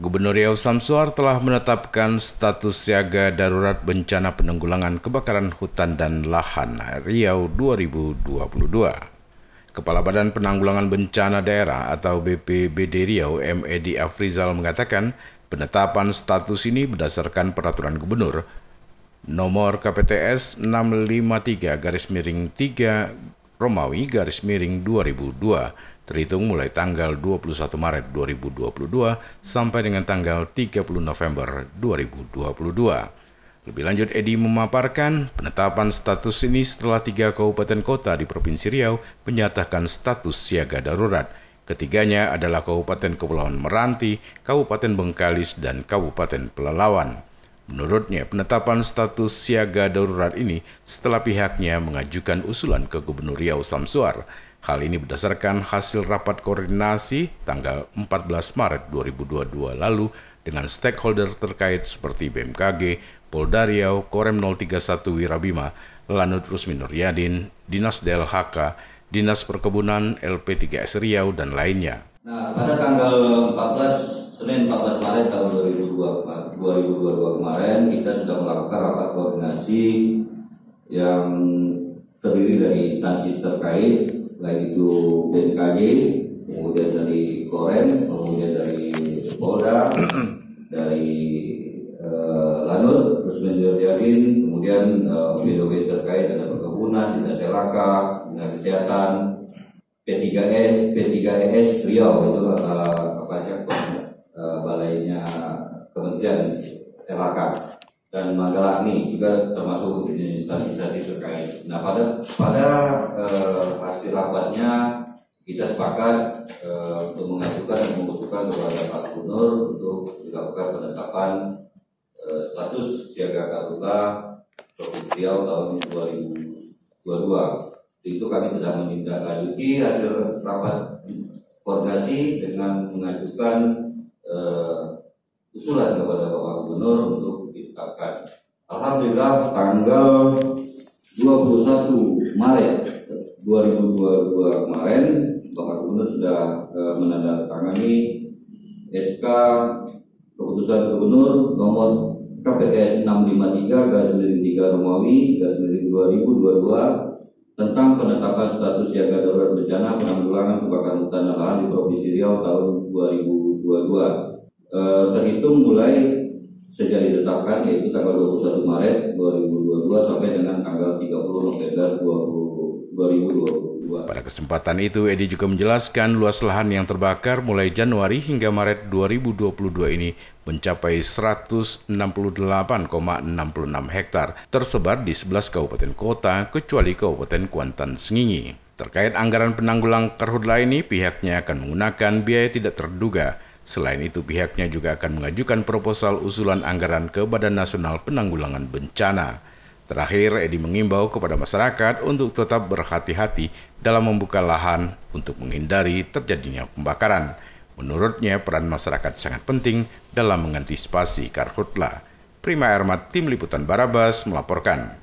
Gubernur Riau Samsuar telah menetapkan status siaga darurat bencana penanggulangan kebakaran hutan dan lahan Riau 2022. Kepala Badan Penanggulangan Bencana Daerah atau BPBD Riau M. Edi Afrizal mengatakan penetapan status ini berdasarkan peraturan gubernur nomor KPTS 653 garis miring 3 Romawi garis miring 2002 terhitung mulai tanggal 21 Maret 2022 sampai dengan tanggal 30 November 2022. Lebih lanjut, Edi memaparkan penetapan status ini setelah tiga kabupaten kota di Provinsi Riau menyatakan status siaga darurat. Ketiganya adalah Kabupaten Kepulauan Meranti, Kabupaten Bengkalis, dan Kabupaten Pelalawan. Menurutnya, penetapan status siaga darurat ini setelah pihaknya mengajukan usulan ke Gubernur Riau Samsuar. Hal ini berdasarkan hasil rapat koordinasi tanggal 14 Maret 2022 lalu dengan stakeholder terkait seperti BMKG, Polda Riau, Korem 031 Wirabima, Lanut Rusmi Nuryadin, Dinas DLHK, Dinas Perkebunan, LP3S Riau, dan lainnya. Nah, pada tanggal 14 Senin 14 Maret tahun 2022, 2022 kemarin kita sudah melakukan rapat koordinasi yang terdiri dari instansi terkait baik itu BNKG, kemudian dari Korem, kemudian dari Polda, dari uh, Lanut, terus Menjadiin, kemudian uh, terkait ada perkebunan, dinas LHK, dinas kesehatan, P3E, P3ES Riau itu uh, apa uh, balainya Kementerian LHK dan Magalani juga termasuk instansi-instansi terkait. Nah pada pada uh, hasil rapatnya kita sepakat uh, untuk mengajukan dan mengusulkan kepada Pak Gubernur untuk dilakukan penetapan uh, status siaga darurat Provinsi Riau tahun 2022. Itu kami sudah menindaklanjuti hasil rapat koordinasi dengan mengajukan uh, usulan kepada Bapak Gubernur untuk ditetapkan. Alhamdulillah tanggal 21 Maret 2022 kemarin Bapak Gubernur sudah uh, menandatangani SK keputusan Gubernur nomor KPTS 653 garis miring 3 Romawi garis miring 2022 tentang penetapan status siaga darurat bencana penanggulangan kebakaran hutan dan lahan di Provinsi Riau tahun 2022 Eh, terhitung mulai sejak ditetapkan yaitu tanggal 21 Maret 2022 sampai dengan tanggal 30 November 2022. Pada kesempatan itu, Edi juga menjelaskan luas lahan yang terbakar mulai Januari hingga Maret 2022 ini mencapai 168,66 hektar, tersebar di 11 kabupaten kota kecuali Kabupaten Kuantan Sengingi. Terkait anggaran penanggulang karhutla ini, pihaknya akan menggunakan biaya tidak terduga Selain itu, pihaknya juga akan mengajukan proposal usulan anggaran ke Badan Nasional Penanggulangan Bencana. Terakhir, Edi mengimbau kepada masyarakat untuk tetap berhati-hati dalam membuka lahan untuk menghindari terjadinya pembakaran. Menurutnya, peran masyarakat sangat penting dalam mengantisipasi karhutla. Prima Ermat, Tim Liputan Barabas, melaporkan.